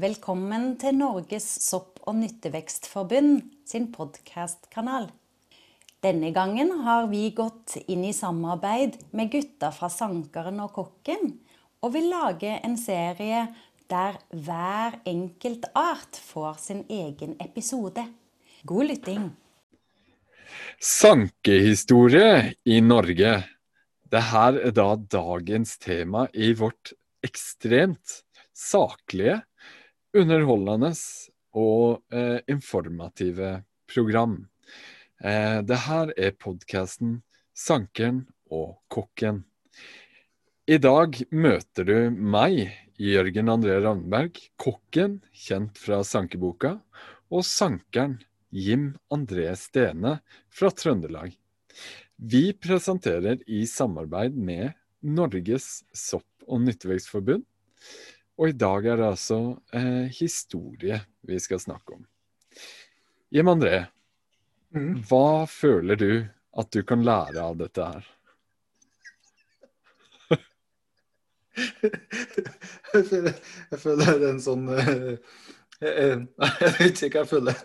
Velkommen til Norges sopp- og nyttevekstforbund sin podkastkanal. Denne gangen har vi gått inn i samarbeid med gutta fra Sankeren og Kokken, og vil lage en serie der hver enkelt art får sin egen episode. God lytting. Sankehistorie i Norge. Det er da dagens tema i vårt ekstremt saklige, underholdende og eh, informative program. Eh, det her er podkasten Sankeren og Kokken. I dag møter du meg, Jørgen André Ravnberg, kokken kjent fra sankeboka, og sankeren Jim André Stene fra Trøndelag. Vi presenterer i samarbeid med Norges sopp- og nyttevekstforbund. Og i dag er det altså eh, historie vi skal snakke om. Jim André, Mm. hva føler du at du kan lære av dette her? jeg, føler, jeg føler det er en sånn uh, eh, Jeg vet ikke hva jeg føler.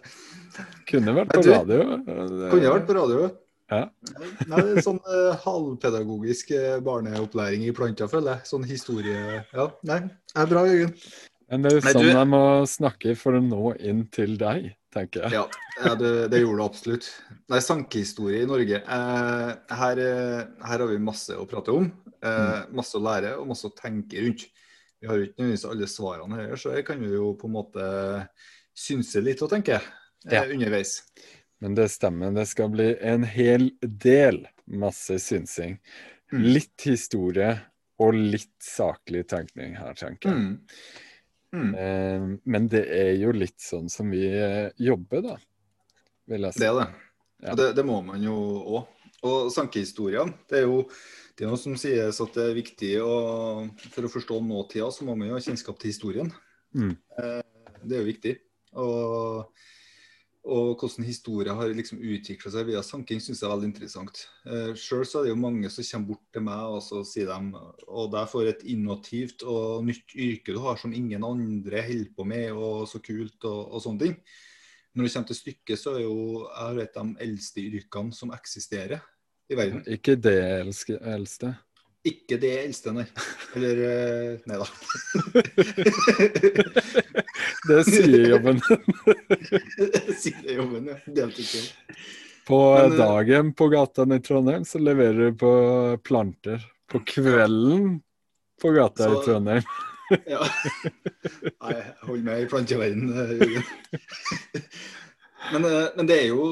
Kunne vært på radio. Kunne vært på radio? Ja. Nei, det er sånn uh, halvpedagogisk eh, barneopplæring i planter, føler jeg. Sånn historie Ja, nei. Det er bra, Jørgen. Men det er jo Nei, sånn du- jeg må snakke for å nå inn til deg, tenker jeg. Ja, ja det, det gjorde det absolutt. Nei, sankehistorie i Norge. Eh, her, eh, her har vi masse å prate om. Eh, masse å lære og masse å tenke rundt. Vi har jo ikke nødvendigvis alle svarene her, så her kan vi jo på en måte synse litt og tenke eh, Ja. underveis. Men det stemmer. Det skal bli en hel del masse synsing. Mm. Litt historie og litt saklig tenkning her, tenker jeg. Mm. Mm. Eh, men det er jo litt sånn som vi eh, jobber, da. Vil jeg si. Det er det. Ja. Og det, det må man jo òg. Og sankehistoriene, det er jo det er noe som sies at det er viktig å, For å forstå nåtida, så må man jo ha kjennskap til historien. Mm. Eh, Det er jo viktig. Og, og hvordan historie har liksom utvikla seg via sanking, syns jeg er veldig interessant. Eh, Sjøl er det jo mange som kommer bort til meg og så sier de og er får et innovativt og nytt yrke du har som ingen andre holder på med, og så kult og, og sånne ting. Når det kommer til stykket, så er jo jeg et de eldste yrkene som eksisterer i verden. Ikke det eldste. Ikke det eldste, nei. Eller eh, Nei da. Det sier jobben. det Sier jobben, ja. Deltidsjobb. På Men, eh, dagen på gata i Trondheim så leverer du på planter. På kvelden på gata i Trondheim. Ja. Nei, hold med i planteverdenen. eh, Men, men det er jo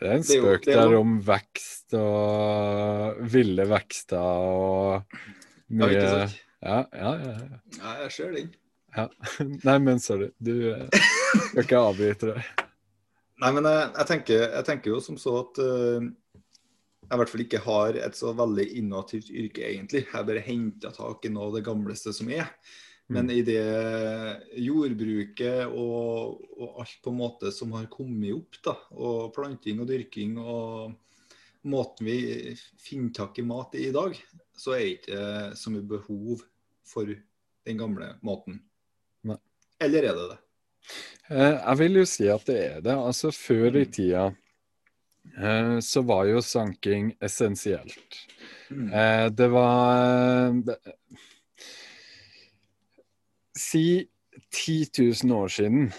Det er en Det er jo- spøk er jo- der om vekst og ville vekster og Ja, mye? Ja, ja, ja. ja. Ja, jeg ser den. ja. Nei, men sorry. Du eh, skal ikke avbryte det. Nei, men jeg, jeg, tenker, jeg tenker jo som så at uh, jeg i hvert fall ikke har et så veldig innovativt yrke, egentlig. Jeg bare henter tak i noe av det gamleste som er. Men Mm. i det jordbruket og, og alt på en måte som har kommet opp, da, og planting og dyrking og måten vi finner tak i mat i i dag, så er det ikke så mye behov for den gamle måten. Nei. Eller er det det? Eh, Jeg vil jo si at det er det. Altså Før i Mm. tida eh, så var jo sanking essensielt. Mm. Eh, Det var Si 10 000 år siden.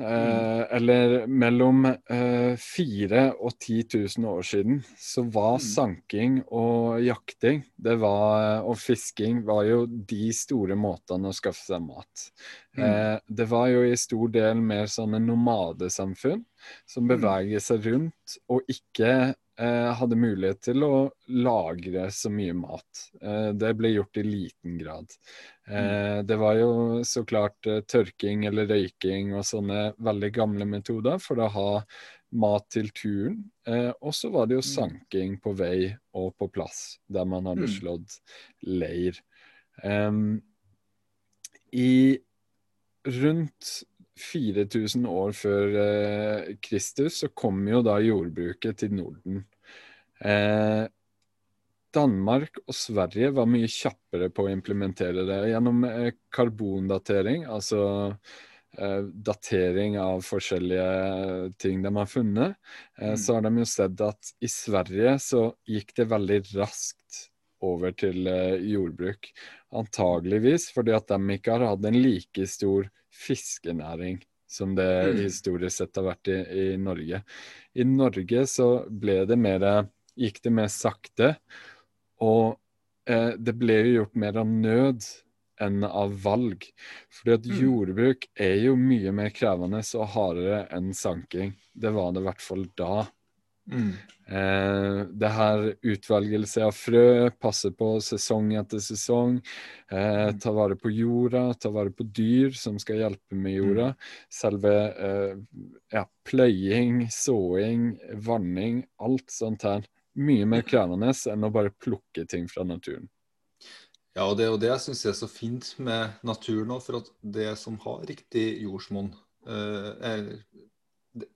Eh, eller mellom eh, 4000 og 10 000 år siden så var Mm. sanking og jakting det var, og fisking var jo de store måtene å skaffe seg mat. Mm. Eh, det var jo i stor del mer sånne nomadesamfunn som Mm. beveger seg rundt og ikke hadde mulighet til å lagre så mye mat. Eh, det ble gjort i liten grad. Eh, det var jo så klart eh, tørking eller røyking og sånne veldig gamle metoder for å ha mat til turen. Eh, og så var det jo sanking på vei og på plass der man hadde Mm. slått leir. I rundt 4000 år før eh, Kristus så kom jo da jordbruket til Norden. Eh, Danmark og Sverige var mye kjappere på å implementere det gjennom eh, karbondatering, altså eh, datering av forskjellige ting de har funnet. Eh, Mm. Så har de jo sett at i Sverige så gikk det veldig raskt over til eh, jordbruk. Antageligvis fordi at de ikke har hatt en like stor fiskenæring som det Mm. historisk sett har vært i, i Norge. I Norge så ble det mer gikk det mer sakte, og eh, det ble jo gjort mer av nød enn av valg. Fordi at Mm. jordbruk er jo mye mer krevende og hardere enn sanking. Det var det i hvert fall da. Mm. Eh, det her utvelgelse av frø, passe på sesong etter sesong, eh, Mm. ta vare på jorda, ta vare på dyr som skal hjelpe med jorda. Selve eh, ja, pløying, såing, vanning, alt sånt her. Mye mer krevende enn å bare plukke ting fra naturen. Ja, og det er jo det jeg syns er så fint med naturen òg, for at det som har riktig jordsmonn eh, er-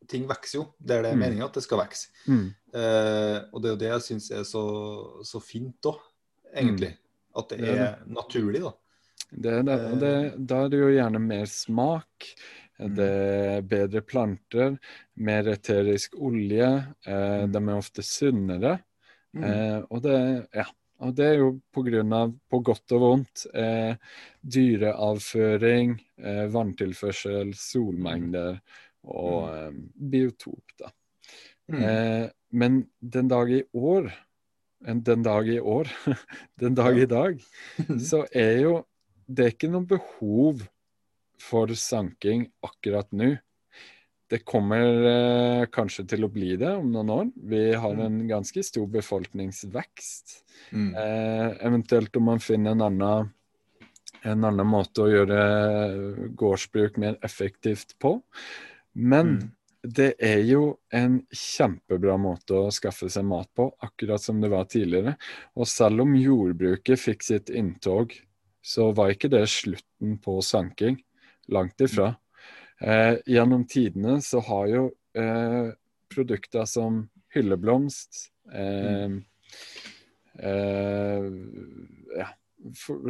Ting vokser jo der det er Mm. meninga at det skal vokse. Eh, og det er jo det jeg syns er så, så fint òg, egentlig. At det Det er det. naturlig, da. Det er det, og det, da er det jo gjerne mer smak, Mm. det er bedre planter, mer eterisk olje, eh, Mm. de er ofte sunnere. Mm. Eh, og, det, ja, og det er jo av, på godt og vondt, eh, dyreavføring, eh, vanntilførsel, solmengder og eh, biotop, da. Mm. Eh, men den dag i år, en- den dag i år, den dag Ja. i dag, så er jo det er ikke noe behov for sanking akkurat nå. Det kommer eh, kanskje til å bli det om noen år. Vi har Mm. en ganske stor befolkningsvekst. Mm. Eh, eventuelt om man finner en annen, en annen måte å gjøre gårdsbruk mer effektivt på. Men Mm. det er jo en kjempebra måte å skaffe seg mat på, akkurat som det var tidligere. Og selv om jordbruket fikk sitt inntog, så var ikke det slutten på sanking. Langt ifra. Eh, gjennom tidene så har jo eh, produkter som hylleblomst, eh, eh, ja, for,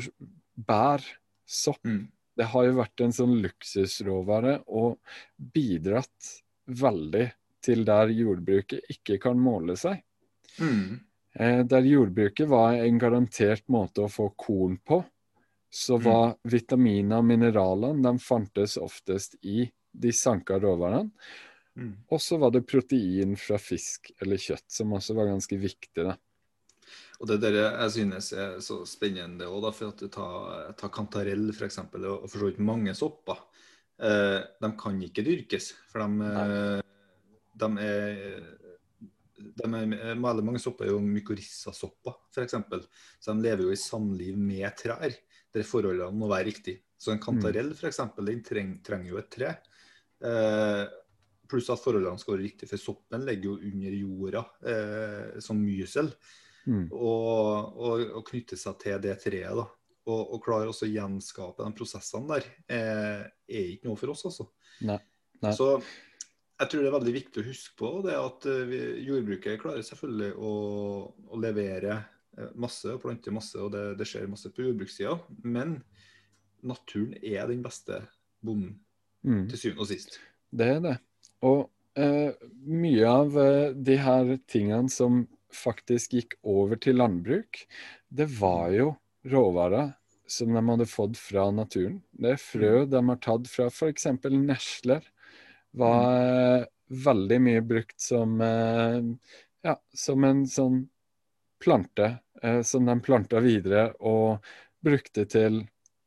bær, sopp Mm. Det har jo vært en sånn luksusråvare og bidratt veldig til der jordbruket ikke kan måle seg. Mm. Eh, der jordbruket var en garantert måte å få korn på, så var vitaminer og mineralene de fantes oftest i de sanka råvarene. Mm. Og så var det protein fra fisk eller kjøtt, som også var ganske viktig. da. Og det der jeg synes er så spennende òg, for at du tar, tar kantarell f.eks., og for så vidt mange sopper. Eh, de kan ikke dyrkes, for de, eh, de er de er, Veldig mange sopper er jo mykorrhizasopper, f.eks. Så de lever jo i samliv med trær, der forholdene må være riktige. Så en kantarell eksempel, den treng, trenger jo et tre. Eh, pluss at forholdene skal være riktige, for soppen ligger jo under jorda eh, som mysel Mm. og, og, og knytte seg til det treet. da. Og, og klare også å gjenskape de prosessene der, eh, er ikke noe for oss, altså. Nei. Nei. Så jeg tror det er veldig viktig å huske på det at eh, vi, jordbruket klarer selvfølgelig å, å levere eh, masse og plante masse, og det, det skjer masse på jordbrukssida. Men naturen er den beste bonden, Mm. til syvende og sist. Det er det. Og eh, mye av eh, de her tingene som faktisk gikk over til landbruk, det var jo råvarer som de hadde fått fra naturen. Det er frø de har tatt fra f.eks. nesler. Var eh, veldig mye brukt som eh, ja, som en sånn plante eh, som de planta videre og brukte til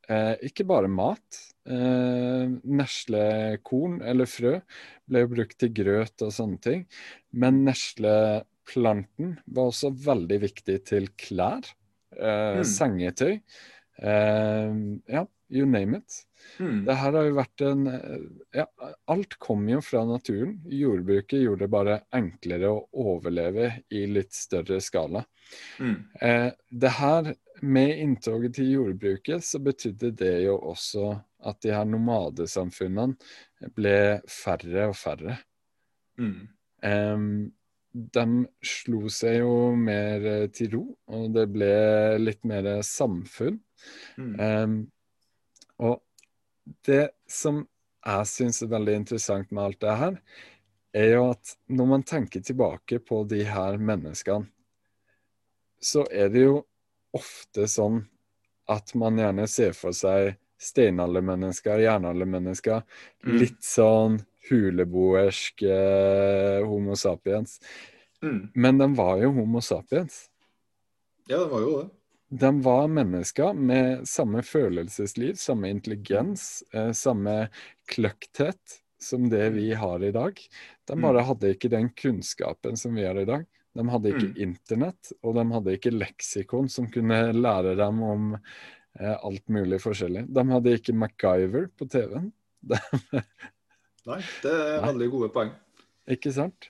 eh, ikke bare mat. Eh, Neslekorn eller frø ble jo brukt til grøt og sånne ting. Men nesleplanten var også veldig viktig til klær, eh, Mm. sengetøy. Eh, ja, you name it. Mm. Det her har jo vært en eh, Ja, alt kom jo fra naturen. Jordbruket gjorde det bare enklere å overleve i litt større skala. Mm. Eh, det her, med inntoget til jordbruket, så betydde det jo også at de her nomadesamfunnene ble færre og færre. Mm. Em, de slo seg jo mer eh, til ro, og det ble litt mer samfunn. Mm. Um, og det som jeg syns er veldig interessant med alt det her, er jo at når man tenker tilbake på de her menneskene, så er det jo ofte sånn at man gjerne ser for seg steinaldermennesker, jernaldermennesker, Mm. litt sånn huleboersk eh, Homo sapiens. Mm. Men de var jo Homo sapiens. Ja, de var jo det. De var mennesker med samme følelsesliv, samme intelligens, eh, samme kløkthet som det vi har i dag. De Mm. bare hadde ikke den kunnskapen som vi har i dag. De hadde ikke Mm. internett, og de hadde ikke leksikon som kunne lære dem om eh, alt mulig forskjellig. De hadde ikke MacGyver på TV-en. Nei, det er Nei. veldig gode poeng. Ikke sant?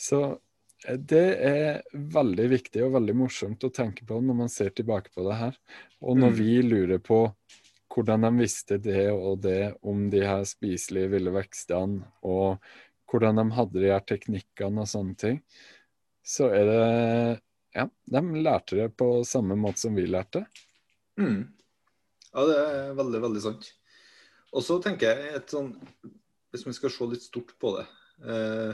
Så eh, det er veldig viktig og veldig morsomt å tenke på når man ser tilbake på det her. Og når Mm. vi lurer på hvordan de visste det og det om de her spiselige ville vekstene, og hvordan de hadde de her teknikkene og sånne ting, så er det Ja, de lærte det på samme måte som vi lærte. Mm. Ja, det er veldig, veldig sant. Og så tenker jeg et sånn Hvis vi skal se litt stort på det eh,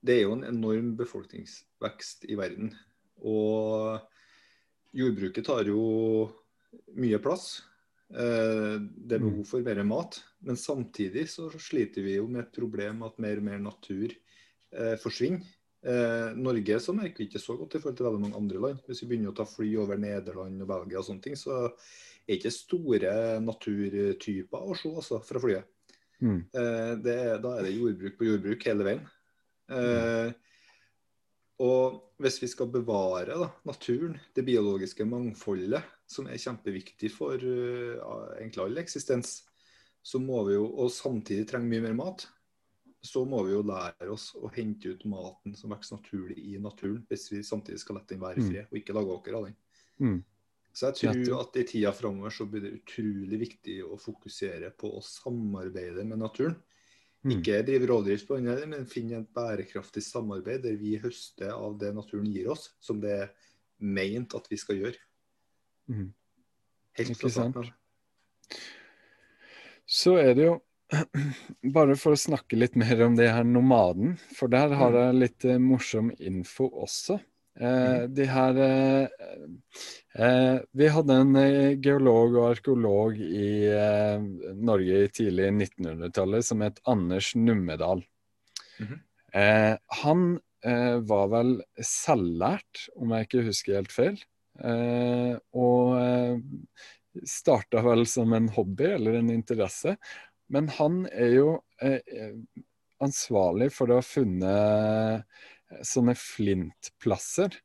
Det er jo en enorm befolkningsvekst i verden. Og jordbruket tar jo mye plass. Eh, det er behov for mer mat. Men samtidig så sliter vi jo med et problem at mer og mer natur eh, forsvinner. Norge så merker vi ikke så godt i forhold til veldig mange andre land. Hvis vi begynner å ta fly over Nederland og Belgia og sånne ting, så er det ikke store naturtyper å se altså, fra flyet. Mm. Eh, det, da er det jordbruk på jordbruk hele veien. Eh, og hvis vi skal bevare da, naturen, det biologiske mangfoldet, som er kjempeviktig for uh, egentlig all eksistens, så må vi jo, og samtidig trenger mye mer mat, så må vi jo lære oss å hente ut maten som vokser naturlig i naturen, hvis vi samtidig skal la den være Mm. og ikke lage åker av den. Mm. Så jeg tror at i tida framover så blir det utrolig viktig å fokusere på å samarbeide med naturen. Mm. Ikke drive rovdrift på den, men finne et bærekraftig samarbeid der vi høster av det naturen gir oss, som det er meint at vi skal gjøre. Mm. Helt Ikke sant? Så er det jo Bare for å snakke litt mer om det her nomaden, for der har Mm. jeg litt eh, morsom info også. Eh, de her eh, eh, Vi hadde en eh, geolog og arkeolog i eh, Norge i tidlig 1900-tallet som het Anders Nummedal. Mhm. eh, han eh, var vel selvlært, om jeg ikke husker helt feil. Eh, og starta vel som en hobby eller en interesse. Men han er jo eh, ansvarlig for å ha funnet sånne flintplasser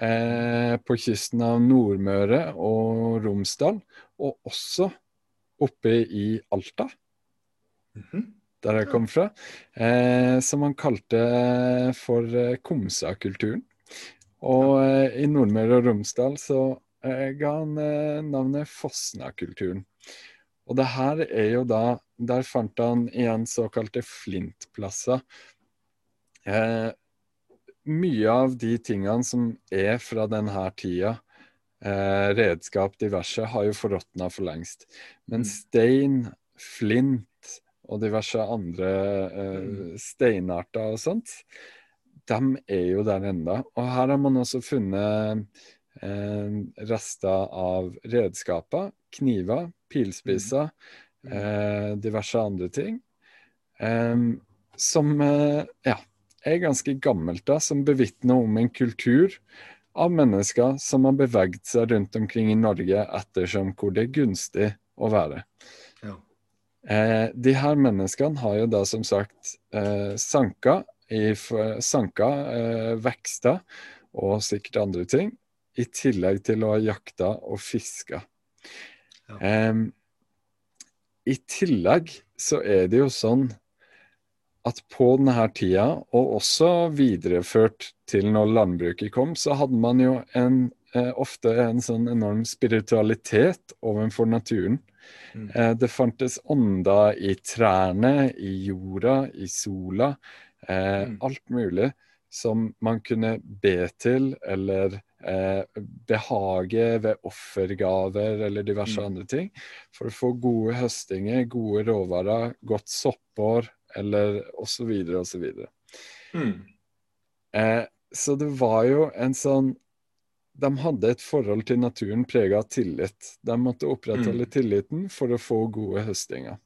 eh, på kysten av Nordmøre og Romsdal, og også oppe i Alta, Mhm. der jeg kom fra, eh, som han kalte for eh, Komsa-kulturen. Og eh, i Nordmøre og Romsdal så eh, ga han eh, navnet Fosna-kulturen. Og det her er jo da Der fant han igjen såkalte flintplasser. Eh, mye av de tingene som er fra denne tida, eh, redskap diverse, har jo forråtna for lengst. Men Mm. stein, flint og diverse andre eh, Mm. steinarter og sånt, de er jo der enda. Og her har man også funnet eh, rester av redskaper, kniver, pilspisser, Mm. eh, diverse andre ting. em, som eh, ja, er ganske gammelt, da, som bevitner om en kultur av mennesker som har beveget seg rundt omkring i Norge ettersom hvor det er gunstig å være. Ja. Eh, de her menneskene har jo da som sagt eh, sanka, i, sanka eh, vekster og sikkert andre ting, i tillegg til å ha jakta og fiska. Ja. I tillegg så er det jo sånn at på denne tida, og også videreført til når landbruket kom, så hadde man jo en, eh, ofte en sånn enorm spiritualitet overfor naturen. Mm. Eh, det fantes ånder i trærne, i jorda, i sola. Eh, Mm. Alt mulig som man kunne be til eller eh, behage ved offergaver eller diverse Mm. andre ting, for å få gode høstinger, gode råvarer, godt soppår eller osv. osv. Mm. Eh, så det var jo en sånn De hadde et forhold til naturen prega av tillit. De måtte opprettholde Mm. tilliten for å få gode høstinger.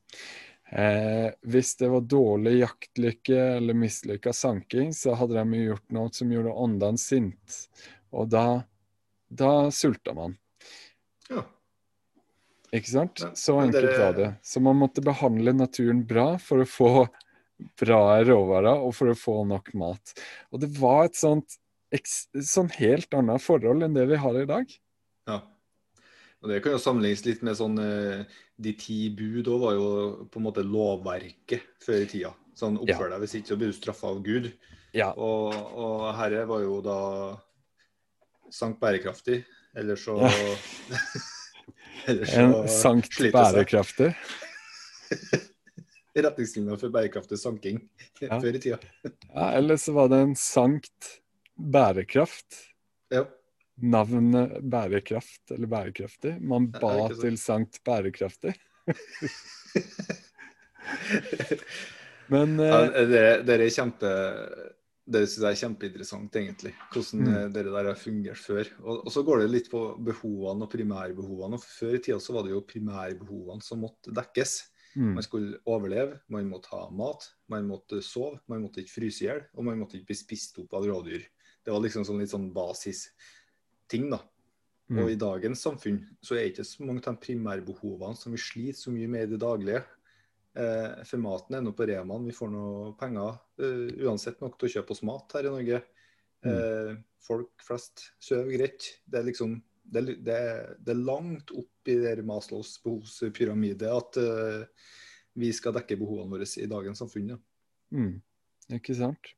Eh, hvis det var dårlig jaktlykke eller mislykka sanking, så hadde de gjort noe som gjorde åndene sint. Og da, da sulta man. Ikke sant? Så enkelt var det. Så man måtte behandle naturen bra for å få bra råvarer og for å få nok mat. Og det var et sånt sånn helt annet forhold enn det vi har i dag. Ja. Og Det kan jo sammenlignes litt med sånn eh, De ti bud òg var jo på en måte lovverket før i tida. Sånn. Oppfør deg, hvis ikke så blir du straffa av Gud. Ja. Og, og herre var jo da sankt bærekraftig. Eller så Ja. En sankt bærekraftig. Retningslinjer for bærekraftig sanking Ja. før i tida. Ja, eller så var det en sankt bærekraft. Ja. Navnet bærekraft eller bærekraftig. Man ba ja, til sankt bærekraftig. Men Ja, eh, det, det synes syns jeg er kjempeinteressant, egentlig. Hvordan Mm. eh, det der har fungert før. Og, og så går det litt på behovene og primærbehovene. Og Før i tida så var det jo primærbehovene som måtte dekkes. mm, Man skulle overleve, man måtte ha mat, man måtte sove, man måtte ikke fryse i hjel, og man måtte ikke bli spist opp av rådyr. Det var liksom sånn litt sånn basisting, da. mm, Og i dagens samfunn så er ikke så mange av de primærbehovene som vi sliter så mye med i det daglige. Eh, for maten er nå på Remaen, vi får nå penger eh, uansett nok til å kjøpe oss mat her i Norge. Eh, folk flest sover greit. Det er liksom det, det, det er langt opp i der Maslows behovspyramide at eh, vi skal dekke behovene våre i dagens samfunn. Ja. mm, ikke sant?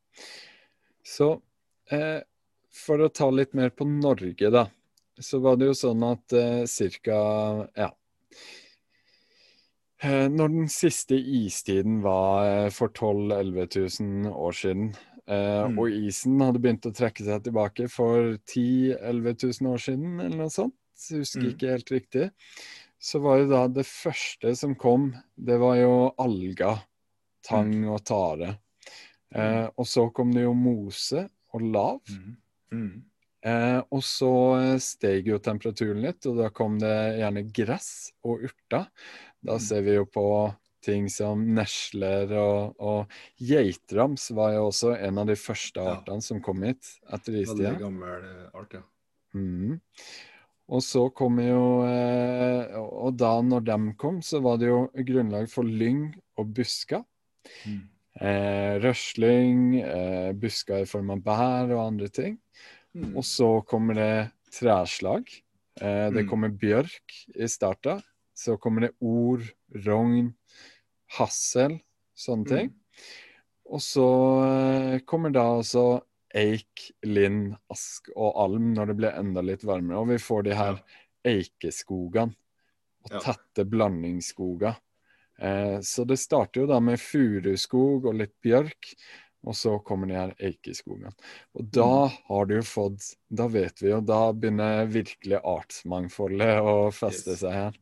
Så eh, for å ta litt mer på Norge, da. Så var det jo sånn at eh, cirka Ja. Eh, Når den siste istiden var eh, for 12 000-11 000 år siden, eh, Mm. og isen hadde begynt å trekke seg tilbake for 10 000-11 000 år siden, eller noe sånt, husker Mm. ikke helt riktig, så var jo da det første som kom, det var jo alga, tang og tare. Eh, og så kom det jo mose og lav. Mm. Eh, og så steg jo temperaturen litt, og da kom det gjerne gress og urter. Da ser vi jo på ting som nesler og, og geitrams var jo også en av de første Ja. som kom hit etter Veldig istida. gammel eh, art, ja. Mm. Og så kom jo eh, Og da når de kom, så var det jo grunnlag for lyng og busker. Mm. Eh, røsling, eh, busker i form av bær og andre ting. Mm. Og så kommer det treslag. Eh, det Mm. kommer bjørk i starten. Så kommer det ord, rogn, hassel, sånne ting. Mm. Og så eh, kommer da også eik, lind, ask og alm når det blir enda litt varmere. Og vi får de her eikeskogene og tette blandingsskoger. Eh, så det starter jo da med furuskog og litt bjørk, og så kommer de her eikeskogene. Og da Mm. har du jo fått Da vet vi jo, da begynner virkelig artsmangfoldet å feste seg her.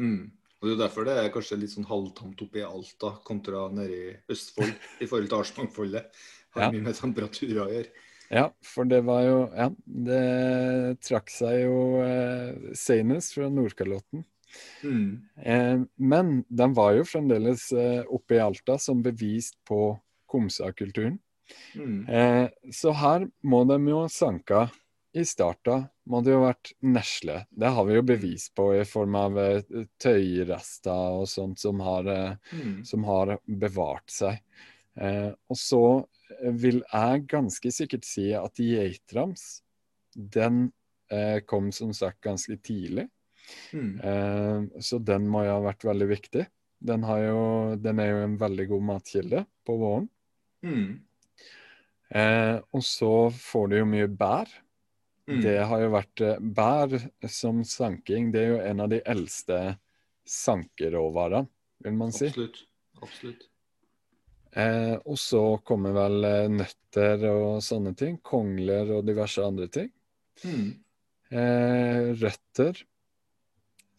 Mm. Og Det er jo derfor det er kanskje litt sånn halvtamt oppe i Alta kontra nede i Østfold i forhold til artsmangfoldet. Har Ja. mye med temperaturer å gjøre. Ja, for det var jo Ja, det trakk seg jo eh, senest fra Nordkalotten. Mm. Eh, men den var jo fremdeles eh, oppe i Alta som bevist på Komsa-kulturen. Mm. Eh, så her må de jo sanka i starten må det jo ha vært nesle. Det har vi jo bevis på i form av eh, tøyrester og sånt som har, eh, Mm. som har bevart seg. Eh, og så vil jeg ganske sikkert si at geitrams, den eh, kom som sagt ganske tidlig. Mm. Eh, så den må jo ha vært veldig viktig. Den, har jo, den er jo en veldig god matkilde på våren. Mm. Eh, og så får du jo mye bær. Mm. Det har jo vært eh, Bær som sanking, det er jo en av de eldste sankeråvarene, vil man si. Absolutt. Absolutt. Eh, og så kommer vel eh, nøtter og sånne ting. Kongler og diverse andre ting. Mm. Eh, røtter.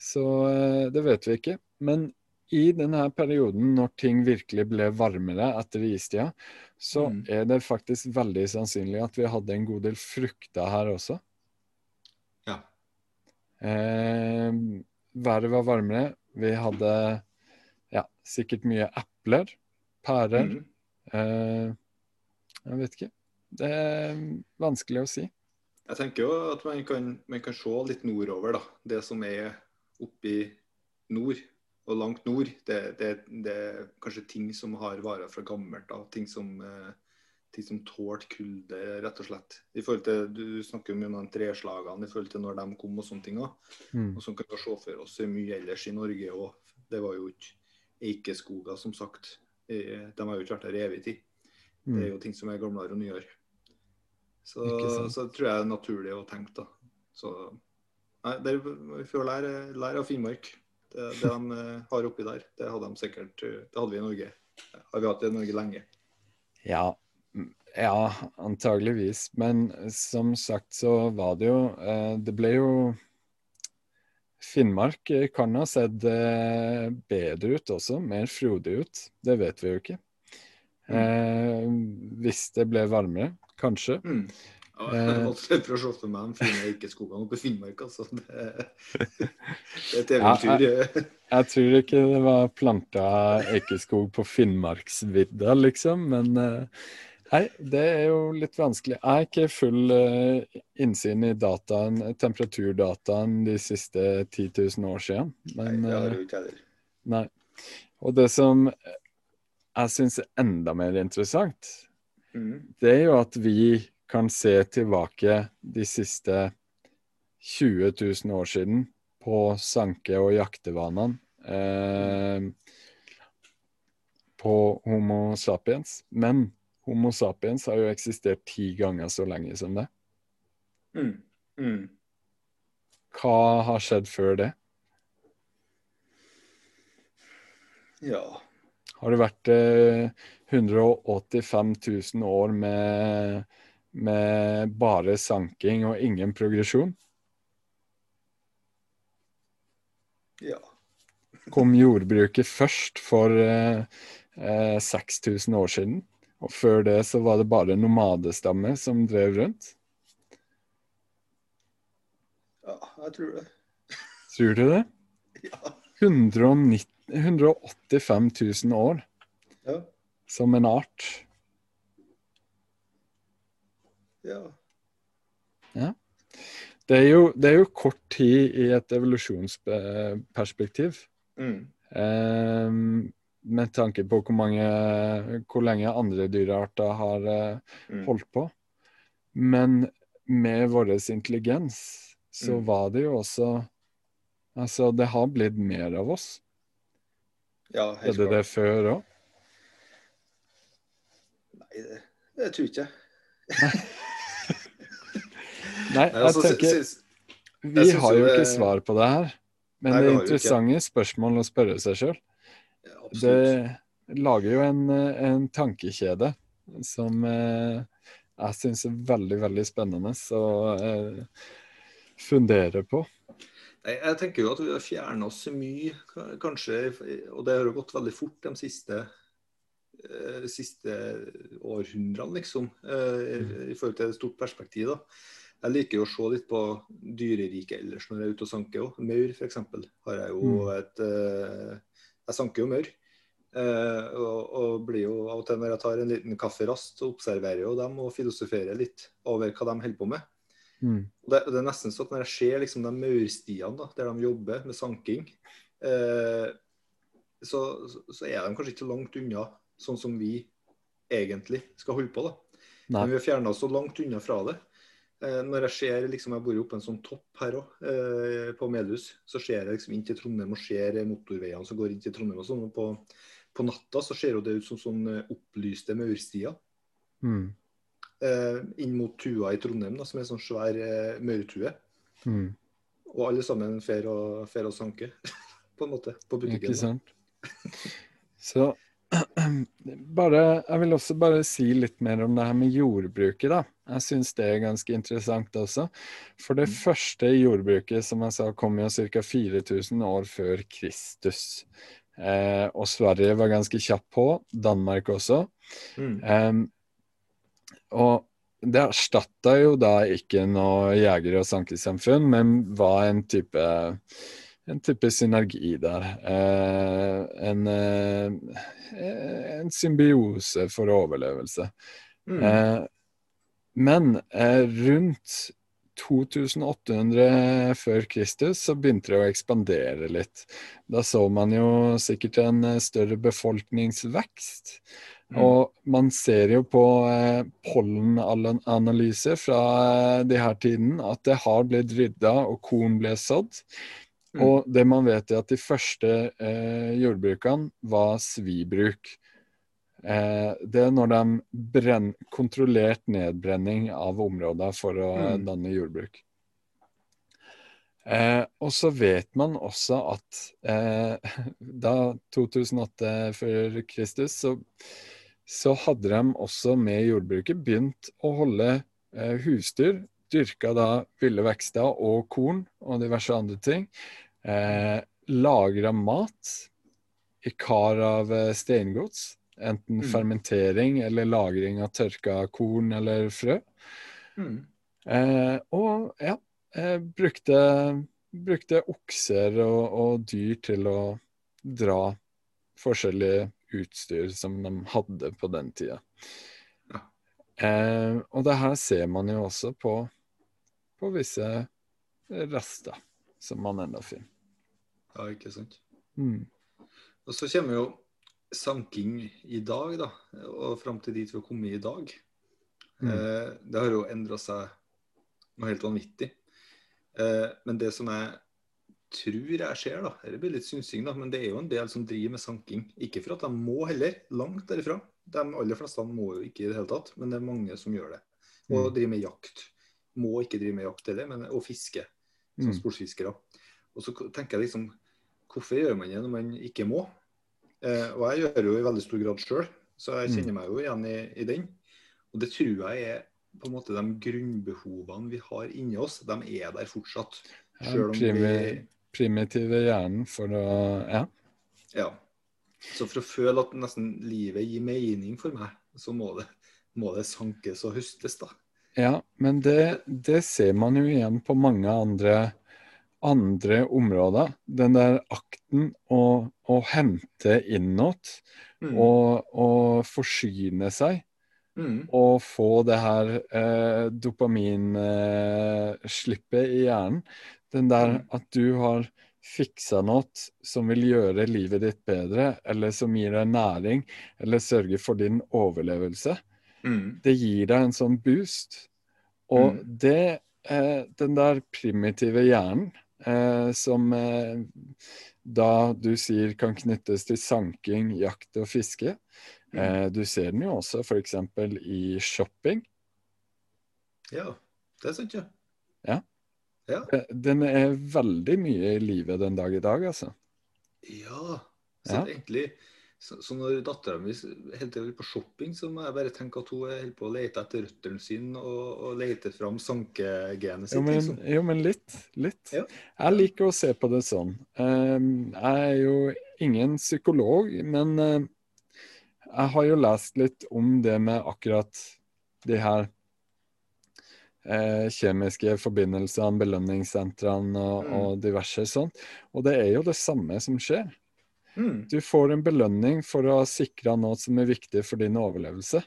Så eh, det vet vi ikke. Men i denne perioden, når ting virkelig ble varmere etter istida, så Mm. er det faktisk veldig sannsynlig at vi hadde en god del frukter her også. Ja. Eh, været var varmere. Vi hadde ja, sikkert mye epler, pærer. Mm. Eh, jeg vet ikke. Det er vanskelig å si. Jeg tenker jo at man kan, man kan se litt nordover, da. Det som er oppe i nord og langt nord, det, det, det er kanskje ting som har varer fra gammelt av. Ting som, eh, ting som tålte kulde, rett og slett. I forhold til, Du snakker jo mye om de treslagene i forhold til når de kom og sånne ting. Mm. Og som kan vi se for oss mye ellers i Norge òg. Det var jo ikke eikeskoger, som sagt. De har jo ikke vært der i evig tid. Det er Mm. jo ting som er gamlere og nyere. Så, så tror jeg det er naturlig å tenke, da. Så nei, der, vi får lære, lære av Finnmark. Det, det de eh, har oppi der, det hadde de sikkert eh, Det hadde vi i Norge. Har vi hatt det i Norge lenge. Ja, mm, ja, antageligvis. Men som sagt så var det jo eh, Det ble jo Finnmark kan ha sett bedre ut også, mer frodig ut. Det vet vi jo ikke. Eh, hvis det ble varmere, kanskje. Mm. Ja, Eh. å se for meg de fine eikeskogene oppe i Finnmark. Altså. Det, det er et Ja, jeg, Jeg tror ikke det var planta eikeskog på Finnmarksvidda, liksom, men eh, Nei, det er jo litt vanskelig. Jeg har ikke full eh, innsyn i dataen, temperaturdataen de siste 10 000 år siden. Nei, det har du ikke heller. nei. Og det som jeg syns er enda mer interessant, Mm. det er jo at vi kan se tilbake de siste 20 000 år siden på sanke- og jaktevanene eh, på Homo sapiens. Men Homo sapiens har jo eksistert ti ganger så lenge som det. Mm. Mm. Hva har skjedd før det? Ja. Har det vært eh, 185 000 år med, med bare sanking og ingen progresjon? ja. kom jordbruket først for eh, eh, 6000 år siden. Og før det så var det bare nomadestammer som drev rundt. Ja, jeg tror det. Tror du det? Ja. 190, 185 000 år Ja. som en art. Ja. Det er jo, det er jo kort tid i et evolusjonsperspektiv. Mm. Eh, med tanke på hvor, mange, hvor lenge andre dyrearter har eh, Mm. holdt på. Men med vår intelligens så Mm. var det jo også Altså, det har blitt mer av oss. Ja, helt Skjedde det før òg? Nei, det, det tror jeg. Nei, Nei, jeg altså, tenker Vi har jo ikke svar på det her. Men det er interessante spørsmål å spørre seg sjøl. Det lager jo en, en tankekjede som eh, jeg syns er veldig, veldig spennende å eh, fundere på. Nei, jeg tenker jo at vi har fjerna oss så mye, kanskje, og det har jo gått veldig fort de siste, eh, siste århundrene, liksom, i forhold til et stort perspektiv. da. Jeg liker jo å se litt på dyreriket ellers når jeg er ute og sanker. også. Maur, f.eks. har jeg jo Mm. et eh, Jeg sanker jo maur. Eh, og, og blir jo av og til når jeg tar en liten kafferast, så observerer jo dem og filosoferer litt over hva de holder på med. Mm. Det, det er nesten sånn at når jeg ser liksom de maurstiene der de jobber med sanking, eh, så, så- så er de kanskje ikke så langt unna sånn som vi egentlig skal holde på. da. Nei. Men vi har fjerna oss så langt unna fra det. Eh, når jeg ser, liksom, jeg bor jo oppe en sånn topp her òg, eh, på Melhus, så ser jeg liksom inn til Trondheim og ser motorveiene som går inn til Trondheim. og sånn, og på, på natta så ser jo det ut som sånn eh, opplyste maurstier Mm. eh, inn mot Tua i Trondheim, da, som er en sånn svær eh, maurtue. Mm. Og alle sammen fer og, fer og sanke, på en måte, på butikken. Ikke sant? Så bare, jeg vil også bare si litt mer om det her med jordbruket, da. Jeg syns det er ganske interessant også. For det første jordbruket, som jeg sa, kom jo ca. 4000 år før Kristus. Eh, og Sverige var ganske kjapp på. Danmark også. Mm. Eh, og det erstatta jo da ikke noe jeger- og sankesamfunn, men var en type en type synergi der. Eh, en, eh, en symbiose for overlevelse. Mm. Eh, men rundt 2800 før Kristus så begynte det å ekspandere litt. Da så man jo sikkert en større befolkningsvekst. Mm. Og man ser jo på eh, pollenanalyser fra eh, de her tiden at det har blitt rydda og korn ble sådd. Mm. Og det man vet er at de første eh, jordbrukene var svibruk. Eh, det er når de brenn, kontrollert nedbrenning av områder for å Mm. danne jordbruk. Eh, og så vet man også at eh, da 2008 før Kristus, så, så hadde de også med jordbruket begynt å holde eh, husdyr. Dyrka da ville vekster og korn og diverse andre ting. Eh, Lagra mat i kar av eh, steingods. Enten Mm. fermentering eller lagring av tørka korn eller frø. Mm. Eh, og ja, eh, brukte, brukte okser og, og dyr til å dra forskjellige utstyr som de hadde på den tida. Ja. Eh, og det her ser man jo også på, på visse rester som man ennå finner. Ja, ikke sant. Mm. Og så kommer jo sanking i dag, da, og fram til dit vi har kommet i dag. Mm. Eh, det har jo endra seg noe helt vanvittig. Eh, men det som jeg tror jeg ser, da, det blir litt synsing, da, men det er jo en del som driver med sanking. Ikke for at de må heller, langt derifra. De aller fleste må jo ikke i det hele tatt, men det er mange som gjør det. Og Mm. driver med jakt. Må ikke drive med jakt heller, men å fiske. Som Mm. sportsfiskere. Og så tenker jeg liksom Hvorfor gjør man det når man ikke må? Eh, og jeg gjør det jo i veldig stor grad sjøl, så jeg Mm. kjenner meg jo igjen i, i den. Og det tror jeg er på en måte de grunnbehovene vi har inni oss, de er der fortsatt. Selv om vi primi, primitive hjernen for å Ja. Ja. Så for å føle at nesten livet gir mening for meg, så må det, må det sankes og høstes, da. Ja, men det, det ser man jo igjen på mange andre, andre områder. Den der akten å, å hente innåt Mm. og, og forsyne seg. Mm. Og få det her eh, dopaminslippet i hjernen. Den der Mm. at du har fiksa noe som vil gjøre livet ditt bedre, eller som gir deg næring, eller sørger for din overlevelse. Mm. Det gir deg en sånn boost. Og Mm. det, eh, den der primitive hjernen, eh, som eh, da du sier kan knyttes til sanking, jakt og fiske, Mm. eh, du ser den jo også f.eks. i shopping. Ja, det syns jeg. ja. Ja. Eh, Den er veldig mye i livet den dag i dag, altså. ja. Så Ja. egentlig så, så når dattera mi hele tida er på shopping, så må jeg bare tenke at hun holder på å lete etter røttene sine og, og lete fram sankegenet sitt. Jo, men, liksom. jo, men litt. Litt. Ja. Jeg liker å se på det sånn. Eh, Jeg er jo ingen psykolog, men eh, jeg har jo lest litt om det med akkurat de her eh, kjemiske forbindelsene, belønningssentrene og, Mm. og diverse sånt. Og det er jo det samme som skjer. Mm. Du får en belønning for å ha sikra noe som er viktig for din overlevelse.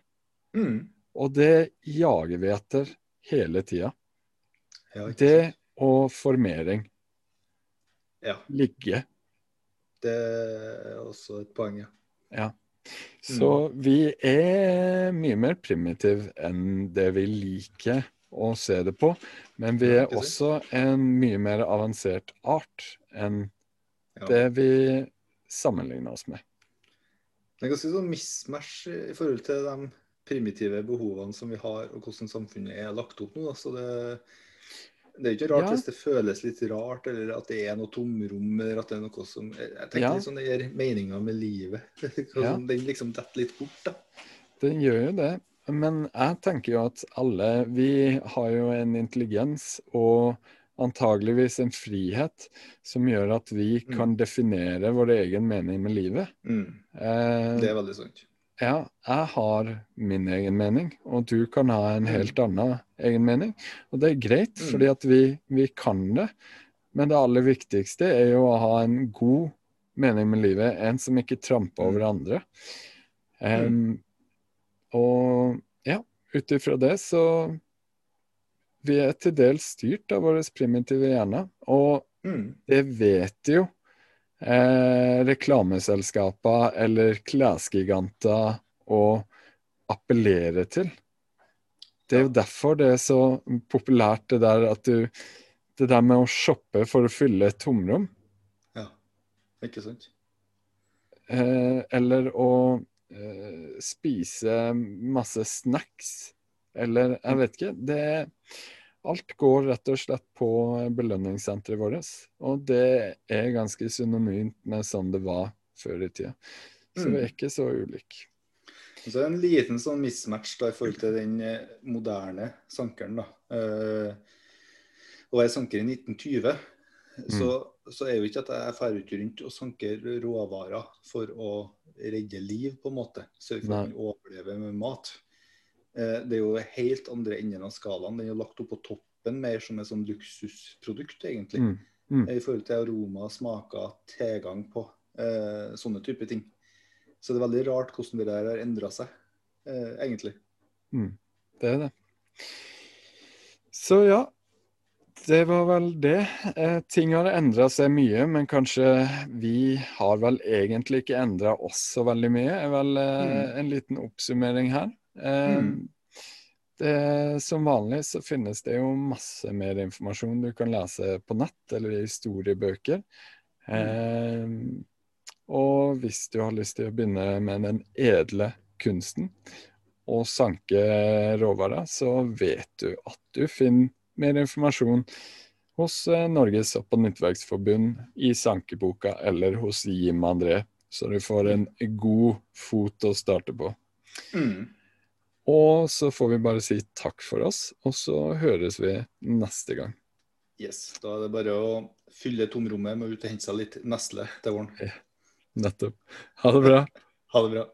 Mm. Og det jager vi etter hele tida. Ja, Det og formering. ja, Ligge. det er også et poeng, ja. Ja. Så vi er mye mer primitive enn det vi liker å se det på. Men vi er også en mye mer avansert art enn det vi sammenligner oss med. Det er ganske sånn mismatch i forhold til de primitive behovene som vi har, og hvordan samfunnet er lagt opp nå. da. Så det, Det er ikke rart Ja. hvis det føles litt rart, eller at det er noe tomrom, eller at det er noe som Jeg tenker Ja. litt sånn det gir meninga med livet. Ja. Sånn, Den liksom detter litt bort, da. Den gjør jo det. Men jeg tenker jo at alle Vi har jo en intelligens og antageligvis en frihet som gjør at vi Mm. kan definere vår egen mening med livet. Mm. Eh, Det er veldig sant. Ja, jeg har min egen mening, og du kan ha en helt annen egen mening. Og det er greit, Mm. fordi at vi, vi kan det. Men det aller viktigste er jo å ha en god mening med livet, en som ikke tramper over andre. Um, og ja, ut ifra det så Vi er til dels styrt av våre primitive hjerne. og Mm. det vet jo eh, reklameselskaper eller klesgiganter å appellere til. Det er jo derfor det er så populært det der at du Det der med å shoppe for å fylle et tomrom, Ja, ikke sant? eh, eller å eh, spise masse snacks, eller jeg vet ikke. Det Alt går rett og slett på belønningssenteret vårt, og det er ganske synonymt med sånn det var før i tida. Så vi er ikke så ulike. Og Så er det en liten sånn mismatch da, i forhold til den eh, moderne sankeren. da. Eh, og jeg sanker i 1920, så, så er jo ikke at jeg drar ut rundt og sanker råvarer for å redde liv, på en måte. Sørge for at man overlever med mat. Eh, det er jo helt andre enden av skalaen. Den er lagt opp på toppen mer som et sånn luksusprodukt, egentlig. Mm. Mm. I forhold til aroma, smaker, tilgang på eh, sånne typer ting. Så det er veldig rart hvordan det der har endra seg, eh, egentlig. Det er det. Så ja, det var vel det. Eh, ting har endra seg mye, men kanskje vi har vel egentlig ikke endra oss så veldig mye, er vel eh, Mm. en liten oppsummering her. Eh, Mm. det, som vanlig så finnes det jo masse mer informasjon du kan lese på nett eller i historiebøker. Eh, og hvis du har lyst til å begynne med den edle kunsten, og sanke råvarer, så vet du at du finner mer informasjon hos eh, Norges opp- og nyttverksforbund, i sankeboka eller hos Jim André, så du får en god fot å starte på. Mm. Og så får vi bare si takk for oss, og så høres vi neste gang. Yes. Da er det bare å fylle tomrommet med å ut og hente seg litt nesle til våren. Nettopp. Ha det bra. Ha det bra.